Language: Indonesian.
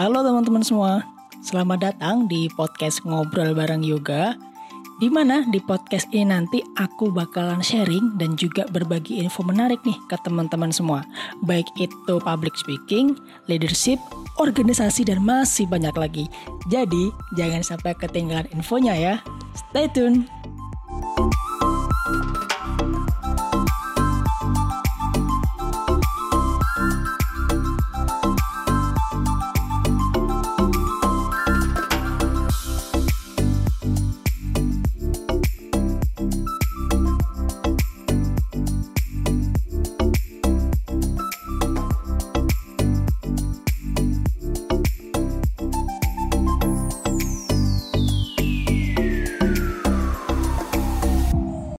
Halo teman-teman semua, selamat datang di podcast Ngobrol Bareng Yoga. Di mana di podcast ini nanti aku bakalan sharing dan juga berbagi info menarik nih ke teman-teman semua. Baik itu public speaking, leadership, organisasi dan masih banyak lagi. Jadi jangan sampai ketinggalan infonya ya. Stay tune.